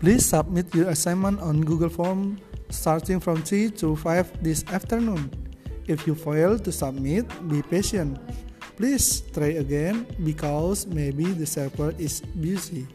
Please submit your assignment on Google Form starting from 3 to 5 this afternoon. If you fail to submit, be patient. Please try again because maybe the server is busy.